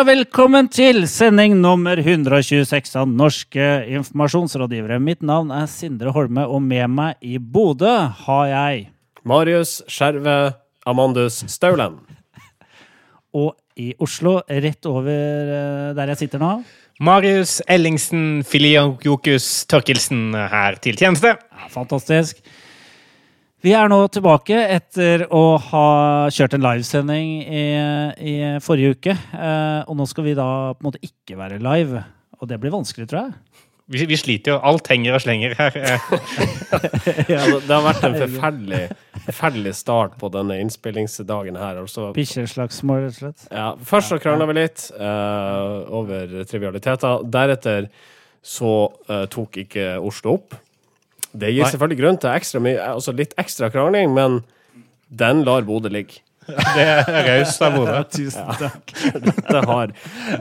Ja, velkommen til sending nummer 126 av Norske informasjonsrådgivere. Mitt navn er Sindre Holme, og med meg i Bodø har jeg Marius Skjerve Amandus Staulen. Og i Oslo, rett over eh, der jeg sitter nå Marius Ellingsen Filiokus Tørkelsen her til tjeneste. ja, Fantastisk. Vi er nå tilbake etter å ha kjørt en livesending i, i forrige uke. Eh, og nå skal vi da på en måte ikke være live. Og det blir vanskelig, tror jeg. Vi, vi sliter jo. Alt henger og slenger her. ja, det har vært en forferdelig, forferdelig start på denne innspillingsdagen her. Altså, Bikkjeslagsmål, rett og slett. ja, først så krangla vi litt eh, over trivialiteter. Deretter så eh, tok ikke Oslo opp. Det gir Nei. selvfølgelig grunn til ekstra mye, altså litt ekstra krangling, men den lar Bodø ligge. Det er raust av Bodø. Tusen takk. Det har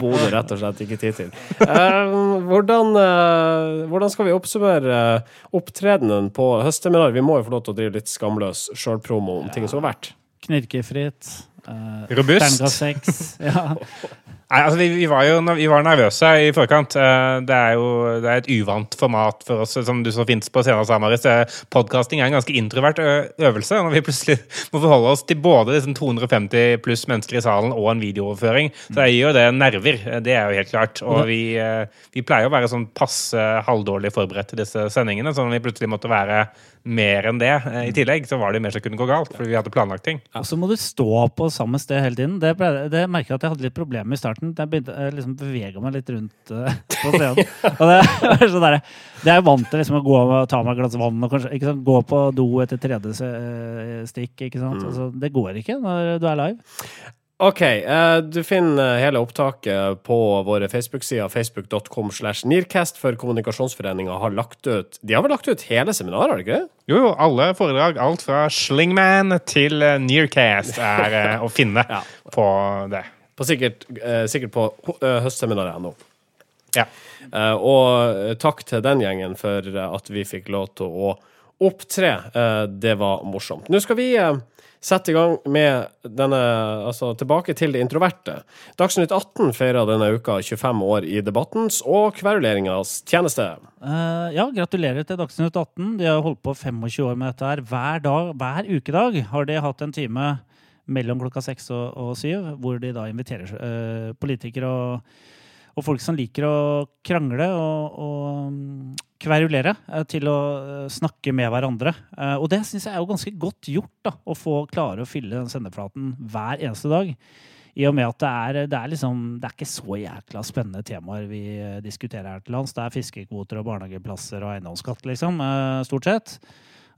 Bodø rett og slett ikke tid til. Eh, hvordan, eh, hvordan skal vi oppsummere eh, opptredenen på høstseminar? Vi må jo få lov til å drive litt skamløs sjølpromo om ting som har vært. Knirkefritt. Uh, Robust. Terningkast seks. Ja. Nei, altså, vi, vi var jo vi var nervøse i forkant. Eh, Det er jo det er et uvant format for oss, som du så fint på senere, sa, Marius. Podcasting er en ganske introvert øvelse. Når vi plutselig må forholde oss til både disse 250 pluss mennesker i salen og en videooverføring, så det gir jo det nerver. Eh, Det er jo helt klart. Og vi, eh, vi pleier å være sånn passe halvdårlig forberedt til disse sendingene, så når vi plutselig måtte være mer enn det eh, i tillegg, så var det mer som kunne gå galt, fordi vi hadde planlagt ting. Og så må du stå på samme sted hele tiden. Det, ble, det merker jeg at jeg hadde litt problemer med i starten. Jeg begynte jeg liksom bevega meg litt rundt uh, på scenen. Og det, var sånn der, det er jeg vant til liksom, å gå og ta meg et glass vann og kanskje, ikke sant, gå på do etter tredje eh, stikk. Ikke sant? Altså, det går ikke når du er live. OK. eh, du finner hele opptaket på våre Facebook-sider, facebook.com slash Nearcast, for Kommunikasjonsforeninga har lagt ut De har vel lagt ut hele seminaret, har de ikke det? Jo, jo, alle foredrag, alt fra Slingman til eh, Nearcast, er eh, å finne Ja. på det. På sikkert, sikkert på høstseminaret nå. Ja. Og takk til den gjengen for at vi fikk lov til å opptre. Eh, det var morsomt. Nå skal vi eh, sette i gang med denne Altså tilbake til det introverte. Dagsnytt 18 feirer denne uka 25 år i debattens og kveruleringas tjeneste. Uh, ja, gratulerer til Dagsnytt 18. De har holdt på 25 år med dette her. Hver dag, hver ukedag har de hatt en time mellom klokka seks og, og syv, hvor de da inviterer uh, politikere og, og folk som liker å krangle og, og mm, kverulere, eh, til å eh, snakke med hverandre. Eh, og det syns jeg er jo ganske godt gjort, da, å få klare å fylle den sendeflaten hver eneste dag. I og med at det er, det er liksom Det er ikke så jækla spennende temaer vi diskuterer her til lands. Det er fiskekvoter og barnehageplasser og eiendomsskatt, liksom, stort sett.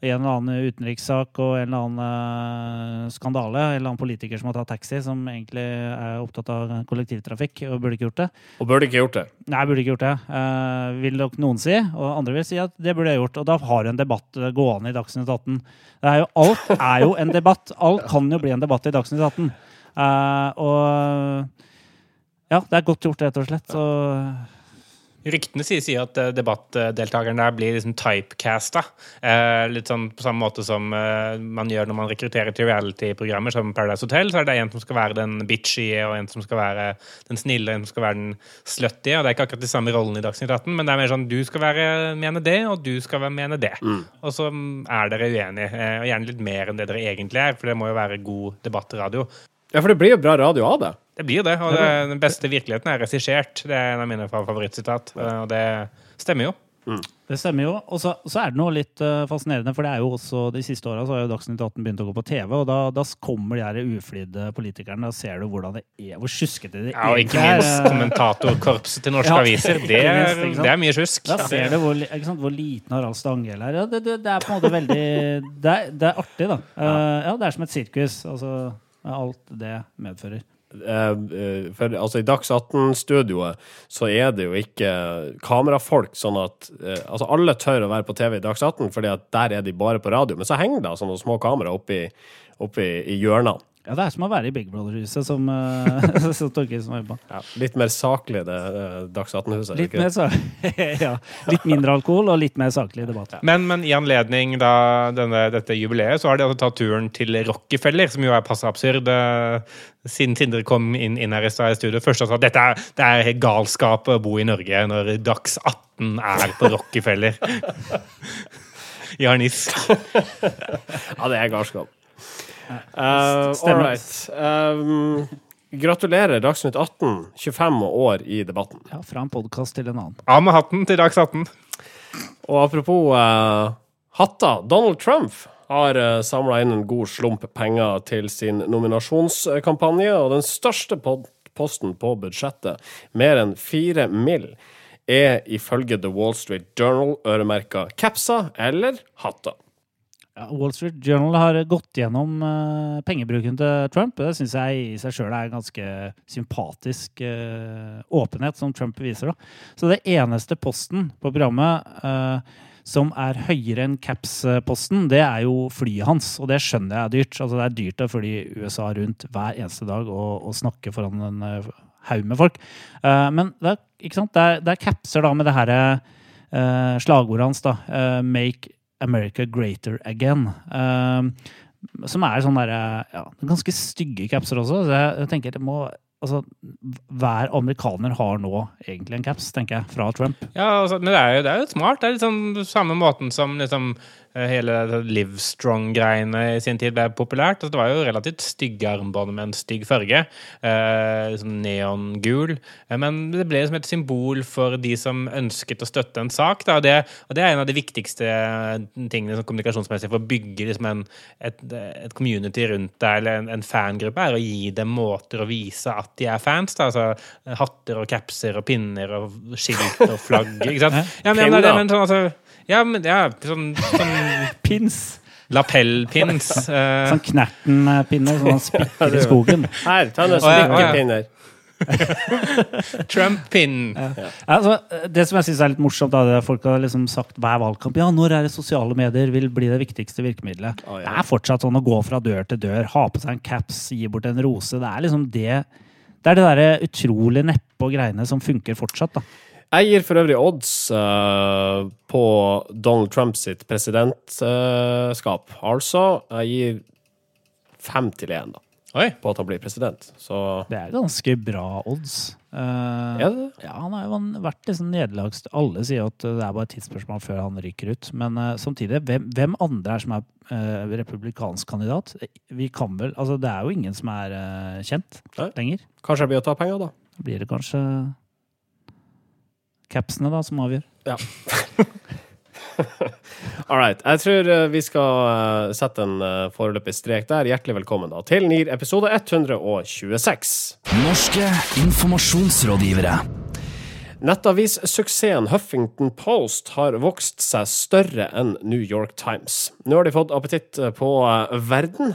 En eller annen utenrikssak og en eller annen eh, skandale. En eller annen politiker som har tatt taxi, som egentlig er opptatt av kollektivtrafikk og burde ikke gjort det. Og burde ikke gjort det. Nei, burde ikke gjort det. Eh, vil nok noen si. Og andre vil si at det burde jeg gjort. Og da har du en debatt eh, gående i Dagsnytt 18. Er jo, alt er jo en debatt. Alt kan jo bli en debatt i Dagsnytt 18. Eh, og ja, det er godt gjort, rett og slett. Så Ryktene sier, sier at debattdeltakerne debattdeltakeren der blir liksom typecasta. Eh, litt sånn på samme måte som eh, man gjør når man rekrutterer til reality-programmer som Paradise Hotel. Så er det en som skal være den bitchy, og en som skal være den snille, og en som skal være den slutty. Og det er ikke akkurat de samme rollene i Dagsnytt 18, men det er mer sånn du skal være, mene det, og du skal være, mene det. Og så mm, er dere uenige. Eh, og gjerne litt mer enn det dere egentlig er, for det må jo være god debattradio. Ja, for det blir jo bra radio av det. Det blir det, og det, den beste virkeligheten er regissert. Det er en av mine favorittsitat, og det stemmer jo. Det stemmer jo. Og så, så er det noe litt uh, fascinerende, for det er jo også de siste åra har jo Dagsnytt 18 begynt å gå på TV, og da, da kommer de her uflidde politikerne. Da ser du hvordan det er, hvor sjuskete det Ja, og ikke minst. Eh, kommentatorkorpset til norske Ja, aviser. Det er, minst, det er mye sjusk. Da ser du hvor, ikke sant, hvor liten Harald Stanghelle er. Ja, det, det, det er på en måte veldig Det er, det er artig, da. Uh, ja, det er som et sirkus. Altså med alt det medfører. Eh, eh, for altså i Dags 18-studioet så er det jo ikke kamerafolk, sånn at eh, Altså alle tør å være på TV i Dags 18, fordi at der er de bare på radio. Men så henger det sånne små kamera oppi, oppi i hjørnene. Ja, det er som å være i Big Brother-huset, som, uh, som Torkelsen var inne på. Ja, litt mer saklig, det uh, Dags 18-huset. Litt, ja, litt mindre alkohol og litt mer saklig debatt. Men, men i anledning da denne, dette jubileet, så har de altså tatt turen til Rockefeller, som jo er passe absurd. eh, Siden Sindre kom inn, inn her i studio først og sa at dette er, det er galskap å bo i Norge når Dags 18 er på Rockefeller. I. Ja, det er galskap. Uh, all Stemmer. right. Um, gratulerer, Dagsnytt 18. 25 år i debatten. Ja, Fra en podkast til en annen. Av med hatten til Dags 18. Og apropos uh, hatter. Donald Trump har uh, samla inn en god slump penger til sin nominasjonskampanje, og den største posten på budsjettet, mer enn fire mill., er ifølge The Wall Street Journal øremerka capser eller hatter. Ja, Wall Street Journal har gått gjennom uh, pengebruken til Trump. Det syns jeg i seg sjøl er en ganske sympatisk uh, åpenhet som Trump viser. Da. Så det eneste posten på programmet uh, som er høyere enn caps-posten, det er jo flyet hans. Og det skjønner jeg er dyrt. Altså, det er dyrt å fly USA rundt hver eneste dag og, og snakke foran en haug med folk. Men det er? Det, er, det er capser da med det eh, slagordet hans, da. Make America Greater Again. eh, som er sånn derre ja, ganske stygge capser også. Så jeg, jeg tenker det må Altså, hver amerikaner har nå egentlig en caps, tenker jeg, fra Trump. Ja, altså, men det er, jo, det er jo smart. Det er liksom samme måten som liksom, hele Livestrong-greiene i sin tid ble populært. Altså, det var jo relativt stygge armbånd med en stygg farge. Eh, liksom neongul. Eh, men det ble som et symbol for de som ønsket å støtte en sak. Og, det, og det er en av de viktigste tingene som kommunikasjonsmessig for å bygge liksom, en, et, et community rundt deg, eller en, en fangruppe, er å gi dem måter å vise at de er fans. Da. Altså hatter og capser og pinner og skilt og flagg. Ikke sant? Ja, men, ja, men, det- men sånn, altså, ja, men ja, sånn, sånn Pins! lapellpins. Uh... Sånn Knerten-pinner som han spikker i skogen. Her, ta noen spikkepinner. Trump-pinn. ja. Ja. Altså, det som jeg syns er litt morsomt, da, det er at folk har liksom sagt hver valgkamp ja, når er det sosiale medier vil bli det viktigste virkemidlet. Oh, ja. Det er fortsatt sånn å gå fra dør til dør, ha på seg en caps, gi bort en rose. Det er liksom det Det er det derre utrolig neppe og greiene som funker fortsatt, da. Jeg gir for øvrig odds uh, på Donald Trump sitt presidentskap. altså, jeg gir fem til én Oi. på at han blir president. Så Det er ganske bra odds. Uh, er det? Ja, han har jo vært liksom nederlags... Alle sier at det er bare et tidsspørsmål før han ryker ut. Men uh, samtidig, hvem, hvem andre er som er uh, republikansk kandidat? Vi kan vel Altså, det er jo ingen som er eh, kjent Nei. lenger. Kanskje det blir å ta penger, da. Da blir det kanskje capsene da, som avgjør. All right. Jeg tror eh, vi skal eh, sette en eh, foreløpig strek der. Hjertelig velkommen da til NIR episode 126. Norske informasjonsrådgivere. Nettavissuksessen Huffington Post har vokst seg større enn New York Times. Nå har de fått appetitt på verden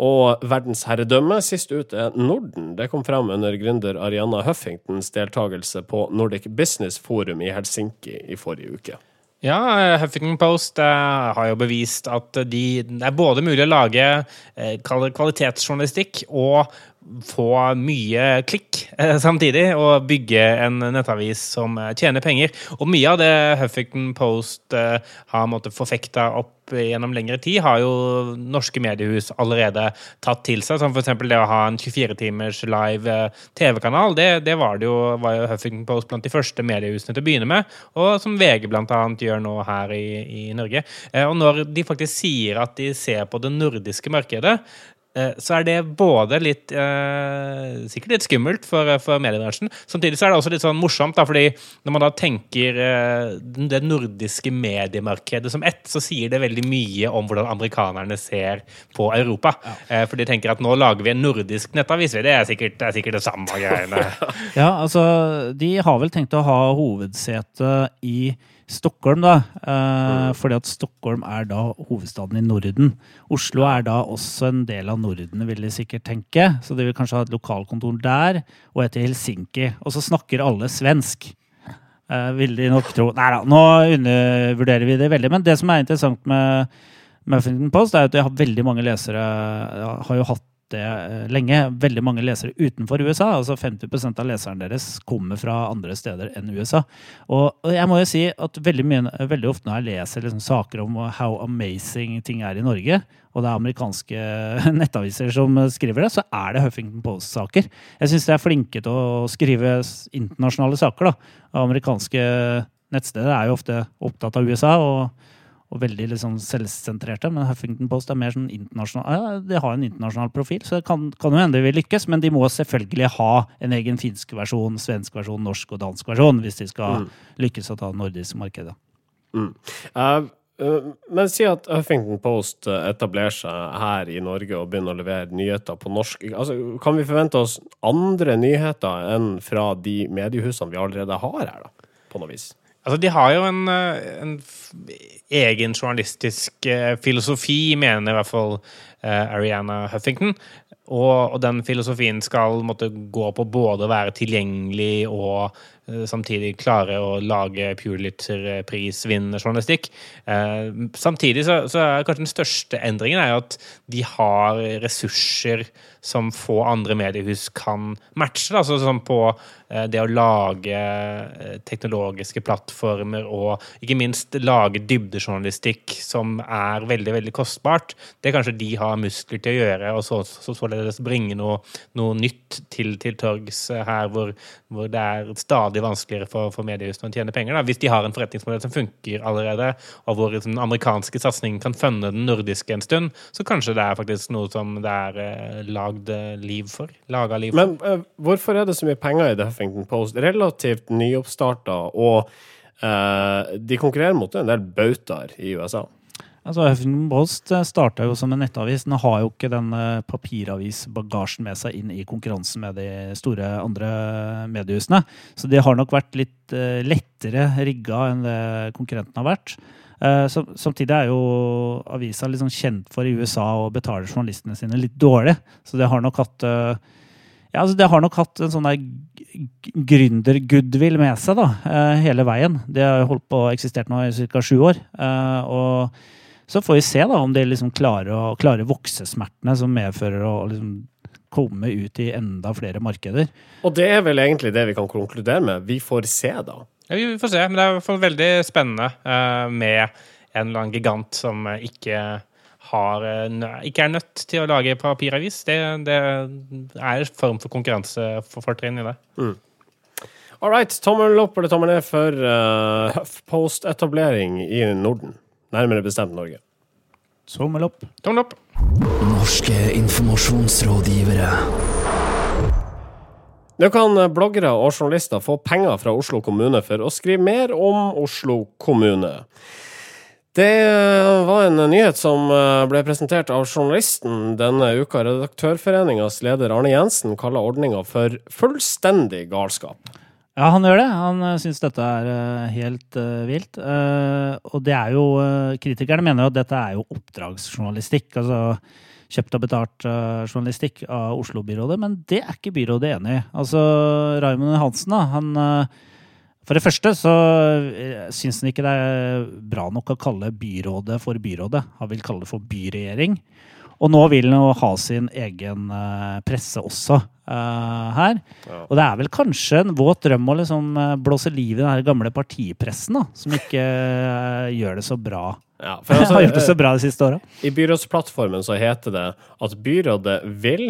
og verdensherredømme. Sist ut er Norden. Det kom frem under gründer Arianna Huffingtons deltakelse på Nordic Business Forum i Helsinki i forrige uke. Ja, Huffington Post eh, har jo bevist at de, det er både mulig å lage eh, kvalitetsjournalistikk og få mye klikk eh, samtidig, og bygge en nettavis som eh, tjener penger. Og mye av det Huffington Post eh, har måttet forfekta opp gjennom lengre tid, har jo norske mediehus allerede tatt til seg. Som f.eks. det å ha en 24-timers live TV-kanal. Det, det var, det jo, var jo Huffington Post blant de første mediehusene til å begynne med, og som VG annet gjør nå her i, i Norge. Og når de faktisk sier at de ser på det nordiske markedet, så er det både litt eh, Sikkert litt skummelt for, for mediebransjen. Samtidig så er det også litt sånn morsomt, da, fordi når man da tenker eh, det nordiske mediemarkedet som ett, så sier det veldig mye om hvordan amerikanerne ser på Europa. Eh, for de tenker at nå lager vi en nordisk nettavis. Det er sikkert det, er sikkert det samme greiene. Ja, altså, de har vel tenkt å ha hovedsete i Stockholm, da. Eh, Fordi at Stockholm er da hovedstaden i Norden. Oslo er da også en del av Norden, vil de sikkert tenke. Så de vil kanskje ha et lokalkontor der, og et i Helsinki. Og så snakker alle svensk. Eh, vil de nok tro. Nei da, nå undervurderer vi det veldig. Men det som er interessant med Muffington Post, er at de har veldig mange lesere. Har jo hatt det eh, lenge. Veldig mange lesere utenfor USA. altså 50% av leseren deres kommer fra andre steder enn USA. Og, jeg må jo si at veldig, mye, veldig ofte når jeg leser liksom saker om how amazing ting er i Norge, og det er amerikanske nettaviser som skriver det, så er det Huffington Post-saker. Jeg syns de er flinke til å skrive internasjonale saker. da. Amerikanske nettsteder er jo ofte opptatt av USA og, og veldig liksom selvsentrerte, men Huffington Post er mer sånn internasjonal ja, De har en internasjonal profil, så det kan, kan jo hende de vil lykkes, men de må selvfølgelig ha en egen finsk versjon, svensk versjon, norsk og dansk versjon hvis de skal lykkes å ta det nordiske markedet. Eh, uh, men si at Huffington Post eh, etablerer seg her i Norge og begynner å levere nyheter på norsk. Altså, kan vi forvente oss andre nyheter enn fra de mediehusene vi allerede har her, da? På noe vis. Altså, de har jo en, eh, en egen journalistisk eh, filosofi, mener i hvert fall eh, Ariana Huffington. Og, og den filosofien skal måtte gå på både å være tilgjengelig og samtidig klare å lage Pulitzer-prisvinnende journalistikk. Eh, samtidig så, er kanskje den største endringen er at de har ressurser som få andre mediehus kan matche. Altså, som på eh, det å lage eh, teknologiske plattformer og ikke minst lage dybdejournalistikk som er veldig veldig kostbart. Det kanskje de har muskler til å gjøre, og så, så, således bringe noe, noe nytt til, til torgs eh, her, hvor, hvor det er stadig vanskeligere for, for mediehusene å tjene penger. Da. Hvis de har en forretningsmodell som funker allerede, og hvor den amerikanske satsingen kan funne den nordiske en stund, så kanskje det er faktisk noe som det er eh, lagd eh, liv for. Laga liv for. Men eh, hvorfor er det så mye penger i The Huffington Post? Relativt nyoppstarta, og eh, de konkurrerer mot en del bautaer i USA. Altså, Huffington Post starta jo som en nettavis. Den har jo ikke den eh, papiravisbagasjen med seg inn i konkurransen med de store andre mediehusene. Så de har nok vært litt eh, lettere rigga enn det konkurrenten har vært. Eh, Samtidig er jo avisa liksom kjent for i USA å betale journalistene sine litt dårlig. Så det har nok hatt eh, ja, altså det har nok hatt en sånn gründer-goodwill med seg da, eh, hele veien. Det har jo holdt på å eksistert nå i ca. sju år. eh, Og så får vi se da om de liksom klarer å klarer voksesmertene som medfører å liksom komme ut i enda flere markeder. Og det er vel egentlig det vi kan konkludere med. Vi får se, da. Ja, vi får se, men det er i hvert fall veldig spennende eh, med en eller annen gigant som eh, ikke har eh, nø- ikke er nødt til å lage papiravis. Det, det er en form for konkurransefortrinn i det. All right, tommel opp eller tommel ned for uh, HuffPost-etablering i Norden. Nærmere bestemt Norge. Tommel opp. Tommel opp. Norske informasjonsrådgivere. Nå kan bloggere og journalister få penger fra Oslo kommune for å skrive mer om Oslo kommune. Det var en nyhet som ble presentert av journalisten denne uka. Redaktørforeningas leder Arne Jensen kaller ordninga for fullstendig galskap. Ja, han gjør det. Han uh, syns dette er eh, helt uh, vilt. Uh, og det er jo uh, Kritikerne mener jo at dette er jo oppdragsjournalistikk. Altså kjøpt og betalt eh, journalistikk av Oslo-byrådet, men det er ikke byrådet enig i. Altså Raymond Hansen, da, han eh, For det første så syns han ikke det er bra nok å kalle byrådet for byrådet. Han vil kalle det for byregjering. Og nå vil han ha sin egen eh, presse også eh, her. Og det er vel kanskje en våt drøm å liksom eh, blåse liv i den her gamle partipressen, da, som ikke gjør det så bra. Ja, for altså, har gjort det så bra de siste åra. I byrådsplattformen så heter det at byrådet vil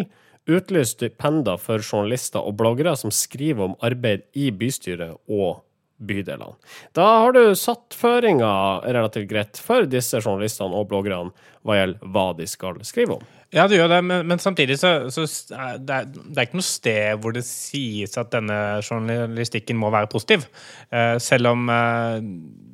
utlyse stipender for journalister og bloggere som skriver om arbeid i bystyret og bydelene. Da har du satt føringa relativt greit for disse journalistene og bloggerne hva gjelder hva de skal skrive om. Ja, det gjør det, men, men samtidig så, så det, er, det er ikke noe sted hvor det sies at denne journalistikken må være positiv. Eh, selv om eh,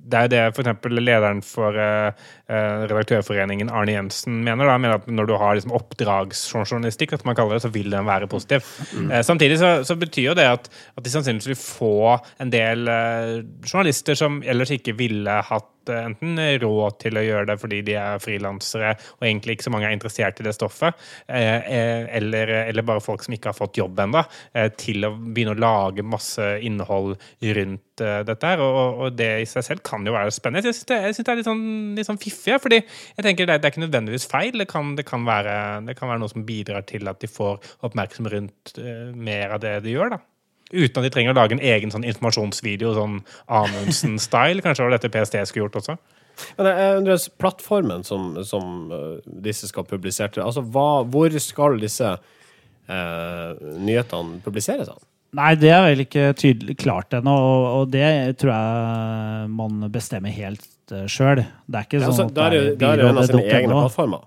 det er det f.eks. lederen for eh, Redaktørforeningen, Arne Jensen, mener. Da, mener at når du har liksom, oppdragsjournalistikk, at man kaller det, så vil den være positiv. Eh, samtidig så, så betyr jo det at, at de sannsynligvis vil få en del uh, journalister som ellers ikke ville hatt enten råd til å gjøre det fordi de er frilansere og egentlig ikke så mange er interessert i det stoffet, eh, eh, eller, eller bare folk som ikke har fått jobb ennå, eh, til å begynne å lage masse innhold rundt dette her. Og, og det i seg selv kan jo være spennende. Jeg syns det, det er litt sånn, sånn fiffig, fordi jeg tenker det, det er ikke nødvendigvis feil. Det kan, det, kan være, det kan være noe som bidrar til at de får oppmerksomhet rundt mer av det de gjør. da. Uten at de trenger å lage en egen sånn informasjonsvideo, sånn Amundsen-style. Kanskje det var dette PST skulle gjort også. Men undrer, plattformen som, som eh, disse skal publisere til, altså hva, hvor skal disse eh, nyhetene publiseres? av? Nei, det er vel ikke tydelig klart ennå, og, og det tror jeg man bestemmer helt uh, sjøl. Det er ikke Ja, sånn altså, at det er det er en av sine egne plattformer.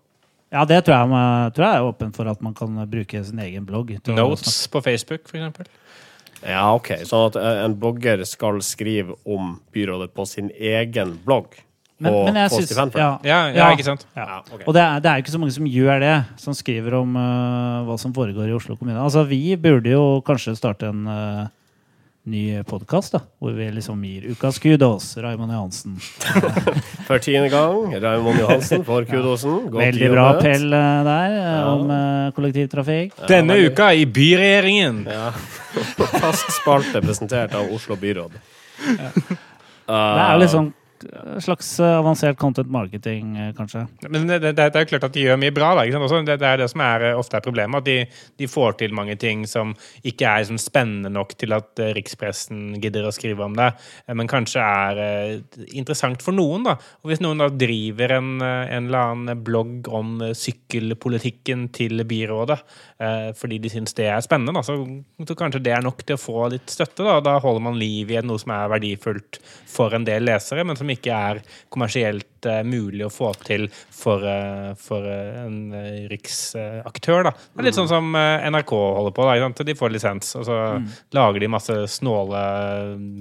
Ja, det tror jeg, tror jeg er åpen for at man kan bruke sin egen blogg. Notes på Facebook, for eksempel. Ja, ok. Sånn at eh, en blogger skal skrive om byrådet på sin egen blogg. Men, og men jeg det. ja, Ja, ja, Ja. ikke sant? ja. Ja, ok. Og det er, det er jo ikke så mange som gjør det, som skriver om uh, hva som foregår i Oslo kommune. Altså, Vi burde jo kanskje starte en øh, ny podkast, hvor vi liksom gir ukas kudos. Raymond Johansen. For tiende gang, Raymond Johansen for kudosen. Godt Veldig bra jobbet. appell øh, der øh, Ja. om øh, kollektivtrafikk. Denne uka i byregjeringen! Ja. Fast spalte presentert av Oslo byråd. Det er jo liksom slags øh, avansert content marketing, øh, kanskje. Men det, det, det er klart at de gjør mye bra. Da, det, det er det som er, eh, ofte er problemet. At de, de får til mange ting som ikke er liksom, spennende nok til at eh, rikspressen gidder å skrive om det, eh, men kanskje er eh, interessant for noen. da. Og Hvis noen da driver en, eh, en eller annen blogg om eh, sykkelpolitikken til byrådet eh, fordi de syns det er spennende, da, så, så kanskje det er nok til å få litt støtte. Da, da holder man liv i noe som er verdifullt for en del lesere, men som ikke er kommersielt eh, mulig å få til for, eh, for eh, en riksaktør. da. Det er litt sånn som NRK holder på. da, ikke sant? De får lisens, og så lager de masse snåle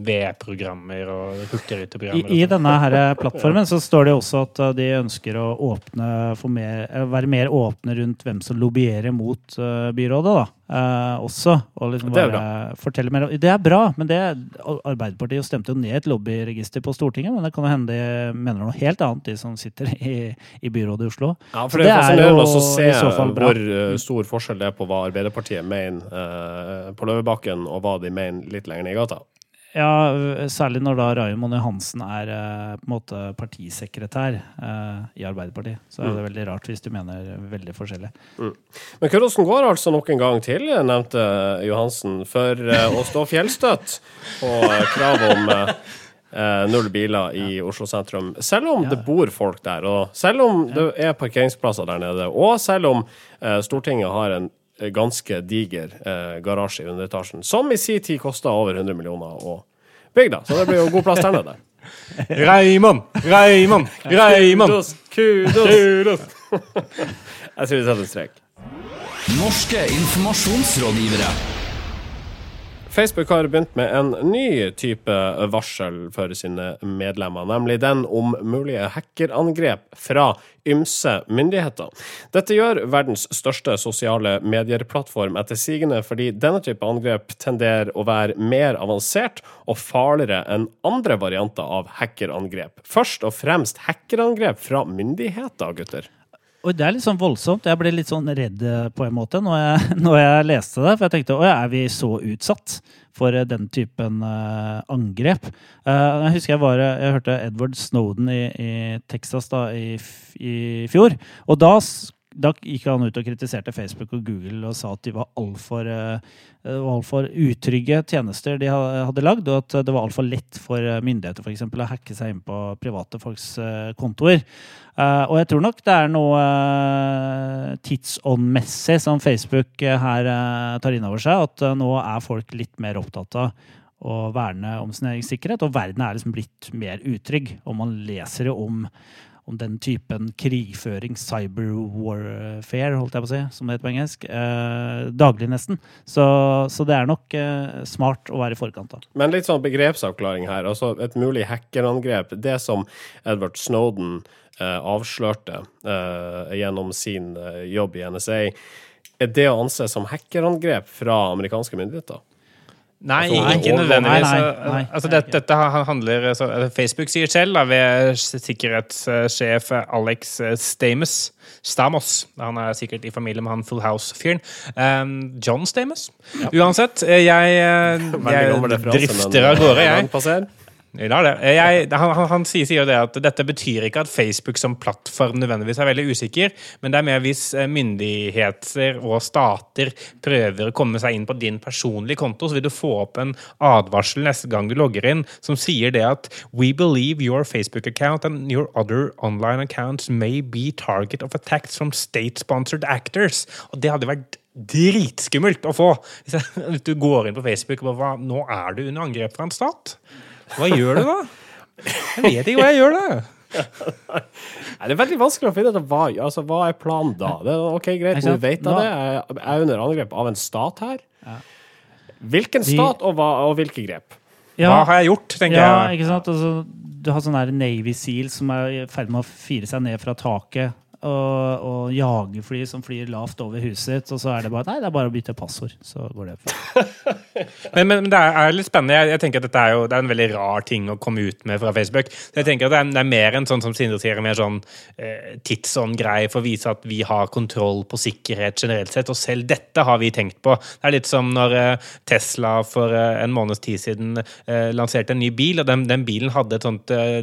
V-programmer og I, hurtigruteprogrammer. I og sånn. denne her plattformen så står det også at uh, de ønsker å åpne for mer, være mer åpne rundt hvem som lobbyerer mot uh, byrådet. da. Uh, også. Og liksom Det er bare fortelle mer. Det er bra, men det, Arbeiderpartiet stemte jo ned et lobbyregister på Stortinget. Men det kan jo hende de mener noe helt annet, de som sitter i, i byrådet i Oslo. Ja, for det er det er fascinerende å se så hvor eh, stor forskjell det er på hva Arbeiderpartiet mener eh, på Løvebakken, og hva de mener litt lenger ned i gata. Ja, særlig når da Raymond Johansen er eh, på en måte partisekretær eh, i Arbeiderpartiet. Så er det veldig rart hvis du mener veldig forskjellig. Men kudosen går altså nok en gang til, nevnte Johansen, for eh, å stå fjellstøtt på krav om eh, eh, null biler i Oslo sentrum. Selv om det bor folk der, og selv om det er parkeringsplasser der nede, og selv om eh, Stortinget har en eh, ganske diger eh, garasje i underetasjen, som i sin tid kosta over 100 millioner å bygge, da. Så det blir jo god plass der nede. Raymond! Raymond! Raymond! Kudos! Kudos! Jeg tror vi setter en strek. Norske informasjonsrådgivere. Facebook har begynt med en ny type varsel for sine medlemmer, nemlig den om mulige hackerangrep fra ymse myndigheter. Dette gjør verdens største sosiale medierplattform etter sigende fordi denne type angrep tenderer å være mer avansert og farligere enn andre varianter av hackerangrep. Først og fremst hackerangrep fra myndigheter, gutter. Og det er litt sånn voldsomt. Jeg ble litt sånn redd eh, på en måte når jeg, når jeg leste det. For jeg tenkte å ja, er vi så utsatt for eh, den typen uh, angrep? Uh, jeg husker jeg var Jeg hørte Edward Snowden i, i Texas da i, i fjor. Og da, da gikk han ut og kritiserte Facebook og Google og sa at de var altfor uh, for utrygge tjenester de hadde lagd, og at det var altfor lett for eh, myndigheter for eksempel, å hacke seg inn på private folks eh, kontoer. Eh, og jeg tror nok det er noe tidsåndmessig som Facebook eh, her eh, tar inn over seg. At eh, nå er folk litt mer opptatt av å verne om sin egen sikkerhet. Og verden er liksom blitt mer utrygg. Og man leser jo om, om den typen krigføring, cyber warfare, holdt jeg på å si, som det heter på engelsk, eh, daglig nesten. Så, så det er nok eh, smart å være i forkant av. Men litt sånn begrepsavklaring her. Altså et mulig hackerangrep. Det som Edward Snowden eh, avslørte eh, gjennom sin eh, jobb i NSA, er det å anse som hackerangrep fra amerikanske myndigheter? Nei, Altså, ikke nødvendigvis. Nei, nei, Altså, nei. altså, dette, dette handler altså, Facebook sier selv, da, ved sikkerhetssjef Alex Stamos Stamos. Han er sikkert i familie med han Full House-fyren. Um, John Stamos. Uansett, jeg, jeg, jeg drifter av gårde, eh, jeg. Vi lar det. Jeg, han, han, han sier, sier jo det at dette betyr ikke at Facebook som plattform nødvendigvis er veldig usikker, men det er mer hvis eh, myndigheter og stater prøver å komme seg inn på din personlige konto, så vil du få opp en advarsel neste gang du logger inn, som sier det at We believe your Facebook account and your other online accounts may be target of attacks from state-sponsored actors. Og det hadde vært dritskummelt å få. Hvis, du går inn på Facebook og bare Nå er du under angrep fra en stat. Hva gjør du da? Jeg vet ikke hva jeg gjør da. Det er veldig vanskelig å finne ut hva, altså, hva er planen da. Det er, ok, Greit, nå vet jeg det. Jeg er under angrep av en stat her. Hvilken stat og, hva, og hvilke grep? Ja, Hva har jeg gjort, tenker ja, jeg. ikke sant? Altså, du har sånn der Navy Seal som er i ferd med å fire seg ned fra taket og, og jagerfly som flyr lavt over huset ditt, og så er det bare Nei, det er bare å bytte passord, så går det. Men, men, det er, litt spennende. Jeg, jeg tenker at dette er jo det er en veldig rar ting å komme ut med fra Facebook. Jeg tenker at det er, det er mer en sånn som Sindre sier, en mer sånn eh, tidsånd-greie for å vise at vi har kontroll på sikkerhet generelt sett. Og selv dette har vi tenkt på. Det er litt som når eh, Tesla for eh, en måneds tid siden eh, lanserte en ny bil, og den, den bilen hadde et sånt eh,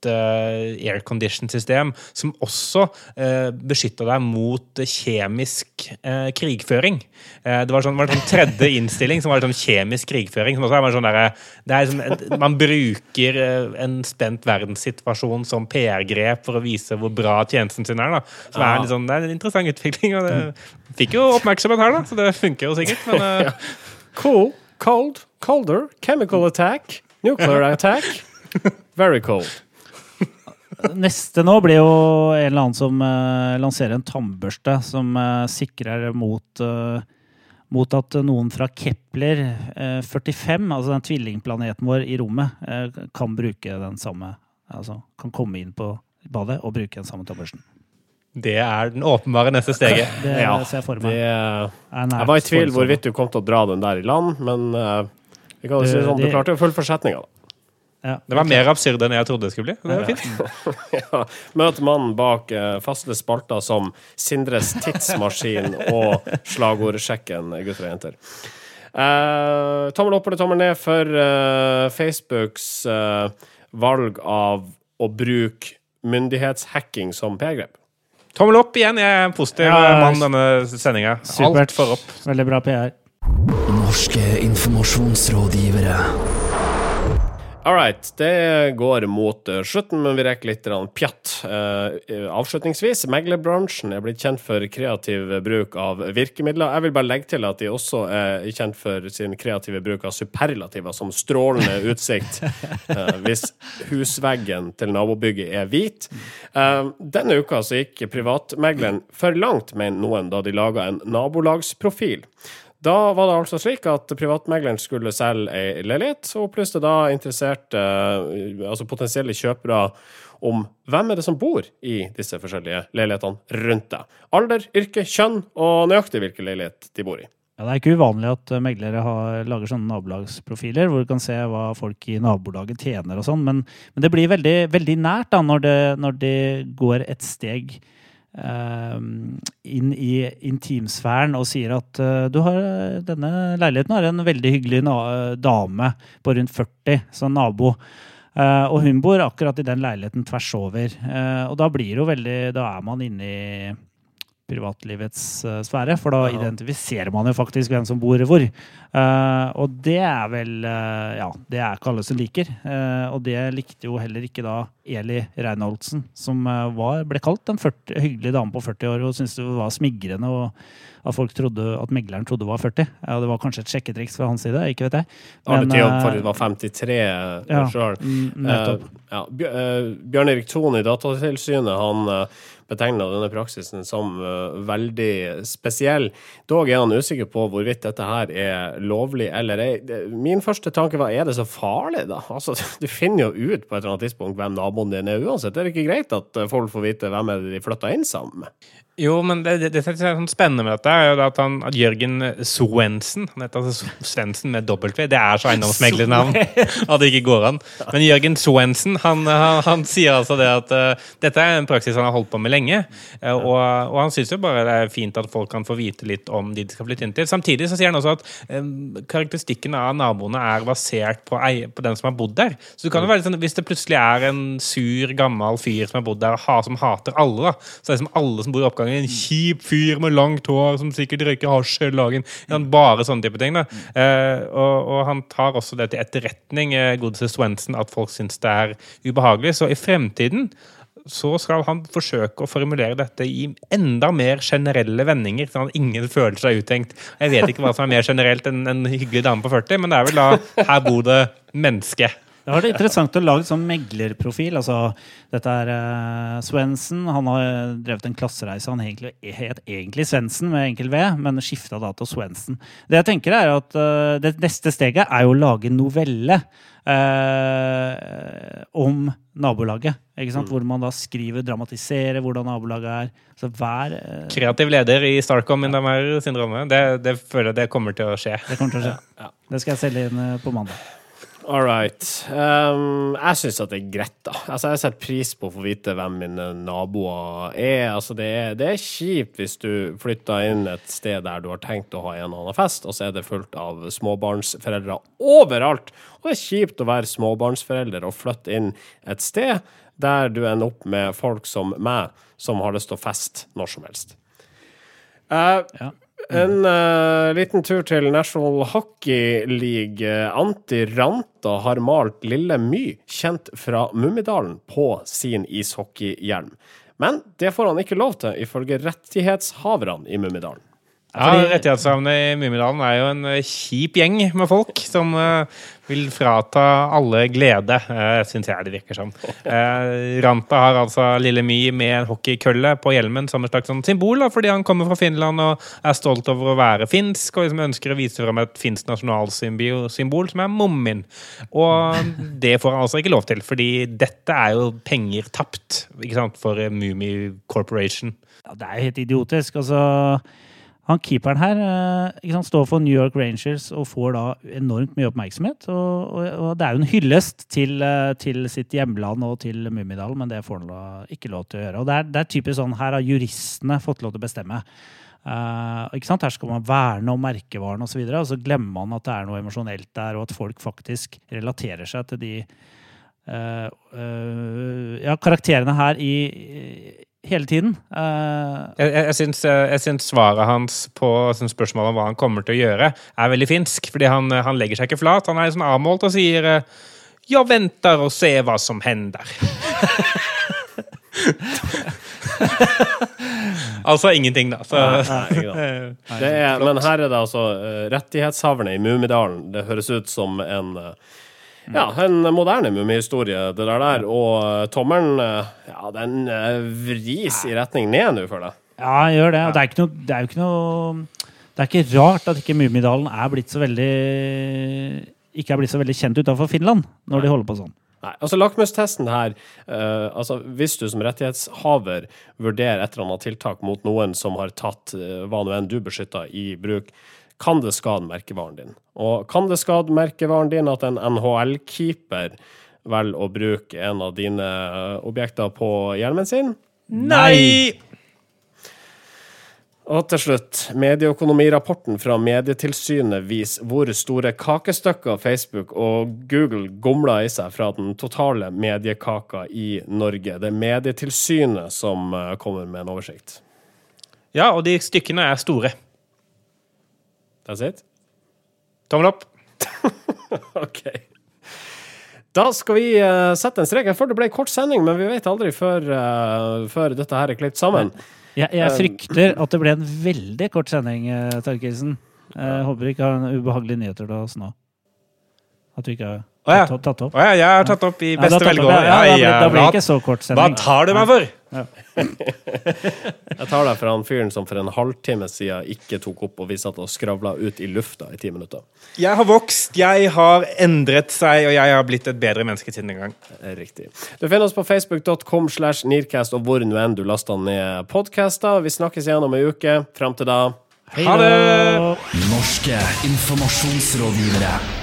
luft uh, aircondition-system som også uh, beskytta deg mot kjemisk uh, krigføring. Uh, det var sånn, var sånn tredje innstilling som var sånn kjemisk krigføring. Som også er sånn der, det er sånn, Man bruker eh, en spent verdenssituasjon som PR-grep for å vise hvor bra tjenesten sin er. da. Som er, litt sånn, det er en interessant utvikling. og det Fikk jo oppmerksomhet her, da, så det funker jo sikkert. Men eh, Cool, cold, colder, chemical attack, nuclear attack. Very cold. Neste nå blir jo en eller annen som uh, lanserer en tannbørste som uh, sikrer mot uh, mot at noen fra Kepler eh, 45, altså den tvillingplaneten vår i rommet, kan bruke den samme Altså kan komme inn på badet og bruke den samme tannbørsten. det er den åpenbare neste steget. Det Ja, ser jeg for Det, meg. jeg Er nært var i tvil hvorvidt du kom til å dra den der i land, men jeg vi kan jo si Det- sånn, du det- klarte å følge forsetninga, setninga. Ja. Det var mer absurd enn jeg trodde det skulle bli. Det var fint. Ja, Møt mannen bak eh, faste spalter som Sindres tidsmaskin og slagordsjekken, gutter og jenter. Eh, tommel opp eller tommel ned for eh, Facebooks eh, valg av å bruke myndighetshacking som p-grep. Tommel opp igjen. Jeg er en positiv ja, mann denne sendinga. Alt for opp. Veldig bra PR. Norske informasjonsrådgivere. All right, det går mot eh, slutten, men vi rekker litt pjatt. Eh, avslutningsvis, meglerbransjen er blitt kjent for kreativ bruk av virkemidler. Jeg vil bare legge til at de også er kjent for sin kreative bruk av superlativer, som strålende utsikt eh, hvis husveggen til nabobygget er hvit. Eh, denne uka så gikk privatmegleren for langt, mener noen, da de laga en nabolagsprofil. Da var det altså slik at privatmegleren skulle selge ei leilighet, og opplyste da interesserte, eh, altså potensielle kjøpere om hvem er det som bor i disse forskjellige leilighetene rundt deg. Alder, yrke, kjønn og nøyaktig hvilken leilighet de bor i. Ja, det er ikke uvanlig at eh, meglere har, lager sånne nabolagsprofiler hvor du kan se hva folk i nabolaget tjener og sånn, men, men det blir veldig, veldig nært da når det, når de går et steg inn i intimsfæren og sier at eh, du har, denne leiligheten har en veldig hyggelig na dame på rundt 40, som nabo. Uh, og hun bor akkurat i den leiligheten tvers over. Uh, og da blir jo veldig Da er man inne i privatlivets uh, sfære, for da Ja. identifiserer man jo faktisk hvem som bor hvor. Eh, og det er vel eh, Ja, det er ikke alle som liker. Eh, og det likte jo heller ikke da Eli Reinholdsen, som eh, var, ble kalt en 40, hyggelig dame på 40 år og syntes det var smigrende og at folk trodde at megleren trodde var 40. Ja, det var kanskje et sjekketriks fra hans side, ikke vet jeg. Men, Men, Theo eh, hun var 53 ja, sjøl. mm, ja, eh, Bjørn Erik Thon i Datatilsynet han betegna denne praksisen som eh, veldig spesiell. Dog er han usikker på hvorvidt dette her er lovlig eller ei. Min første tanke var er det så farlig, da? Altså, Du finner jo ut på et eller annet tidspunkt hvem naboen din er uansett. Er det ikke greit at eh, folk får vite hvem er det de flytter inn sammen med? Jo, men det, det, det som er sånn spennende med dette, er jo at, han, at Jørgen Swensen Han heter altså Svendsen med W. Det er så eiendomsmeglernavn at det ikke går an. Men Jørgen Swensen han, han, han sier altså det at uh, dette er en praksis han har holdt på med lenge. Uh, og, og, han syns jo bare det er fint at folk kan få vite litt om de de skal flytte inn til. Samtidig så sier han også at uh, karakteristikken av naboene er basert på, på den som har bodd der. Så det kan jo være sånn, Hvis det plutselig er en sur, gammel fyr som har bodd der, ha, som hater alle, da, så er det som alle som bor i oppgangen en kjip fyr med langt hår som sikkert røyker hasj hele dagen. Bare sånne type ting. da. Eh, og, og, han tar også det til etterretning, eh, godeste Swenson, at folk syns det er ubehagelig. Så i fremtiden så skal han forsøke å formulere dette i enda mer generelle vendinger, sånn at ingen føler seg uttenkt. Jeg vet ikke hva som er mer generelt enn en hyggelig dame på 40, men det er vel da her bor det menneske. Det var det interessant å lage sånn meglerprofil. altså Dette er uh, Svendsen. Han har drevet en klassereise. Han egentlig, het egentlig Svendsen med enkel V, men skifta da til Svendsen. Det jeg tenker er at uh, det neste steget er jo å lage novelle uh, om nabolaget. ikke sant? Mm. Hvor man da skriver, dramatiserer hvordan nabolaget er. Så hver Kreativ leder i Starcom syndromet. Det, det føler jeg det kommer til å skje. Det kommer til å skje. Ja. Det skal jeg selge inn på mandag. All right. Um, jeg syns at det er greit, da. Altså, jeg setter pris på å få vite hvem mine naboer er. Altså, det er. Det er kjipt hvis du flytter inn et sted der du har tenkt å ha en eller annen fest, og så er det fullt av småbarnsforeldre overalt. Og det er kjipt å være småbarnsforelder og flytte inn et sted der du ender opp med folk som meg, som har lyst til å feste når som helst. Uh, ja. En uh, liten tur til National Hockey League. Anti Ranta har malt Lille My, kjent fra Mummidalen, på sin ishockeyhjelm. Men det får han ikke lov til, ifølge rettighetshaverne i Mummidalen. Ja, Rettighetshaverne i Mummidalen er jo en eh, kjip gjeng med folk som uh, vil frata alle glede, uh, syns jeg det virker som. Uh, Ranta har altså Lille My med en hockeykølle på hjelmen som et slags sånn symbol, da, fordi han kommer fra Finland og er stolt over å være finsk, og liksom ønsker å vise fram et finsk nasjonalsymbol som er Mummin. Og det får han altså ikke lov til, fordi dette er jo penger tapt ikke sant, for Mummi Corporation. Ja, det er jo helt idiotisk. altså han keeperen her eh, sant, står for New York Rangers og får da enormt mye oppmerksomhet. Og, og, og det er jo en hyllest til, eh, til sitt hjemland og til Mummidalen, men det får han da ikke lov til å gjøre. Og det er, det er typisk sånn, Her har juristene fått lov til å bestemme. Uh, ikke sant? Her skal man verne om merkevaren osv., og, så videre, og så glemmer man at det er noe emosjonelt der, og at folk faktisk relaterer seg til de uh, uh, ja, karakterene her i hele tiden. Uh, jeg jeg, syns, jeg syns svaret hans på spørsmålet om hva han kommer til å gjøre, er veldig finsk. Fordi han, han legger seg ikke flat. Han er sånn avmålt og sier uh, 'Jeg venter og ser hva som hender'. altså ingenting, da. Så, nei, nei, er, men her er det altså uh, rettighetshaverne i Mummidalen. Det høres ut som en uh, ja, en moderne mummihistorie, det der der. Og eh, tommelen, eh, ja, den eh, vris i retning ned nå, føler jeg. Ja, gjør det. Det er, ikke noe, det er jo ikke noe Det er ikke rart at ikke Mummidalen er blitt så veldig ikke er blitt så veldig kjent utenfor Finland når Nei. de holder på sånn. Nei, altså Lakmustesten her uh, altså Hvis du som rettighetshaver vurderer et eller annet tiltak mot noen som har tatt uh, hva nå enn du beskytter i bruk, kan det skade merkevaren din. Og kan det skade merkevaren din at en NHL-keeper velger å bruke en av dine objekter på hjelmen sin? Nei! Og til slutt, medieøkonomirapporten fra Medietilsynet viser hvor store kakestykker Facebook og Google gomler i seg fra den totale mediekaka i Norge. Det er Medietilsynet som eh, kommer med en oversikt. Ja, og de stykkene er store. That's it? Tommel opp. OK. Da skal vi uh, sette en strek. Jeg føler det ble en kort sending, men vi vet aldri før, uh, før dette her er klippet sammen. Jeg, jeg, frykter at det ble en veldig kort sending, uh, Torkelsen. Jeg håper du ikke har en ubehagelige nyheter til oss nå. At du ikke har Å ja. Tatt, tatt opp. Å ja, jeg har tatt opp i Ja, beste ja, velgående. ja, ja, da da blir det ikke så kort Hva tar du meg for? Jeg tar deg for han fyren som for en halvtime siden ikke tok opp, og vi satt og skravla ut i lufta i ti minutter. Jeg har vokst, jeg har endret seg, og jeg har blitt et bedre menneske siden den gang. Riktig. Du finner oss på facebook.com slash Nearcast og hvor nå enn du laster ned podkaster. Vi snakkes igjen om ei uke. Fram til da Hei Ha det! Norske informasjonsrådgivere.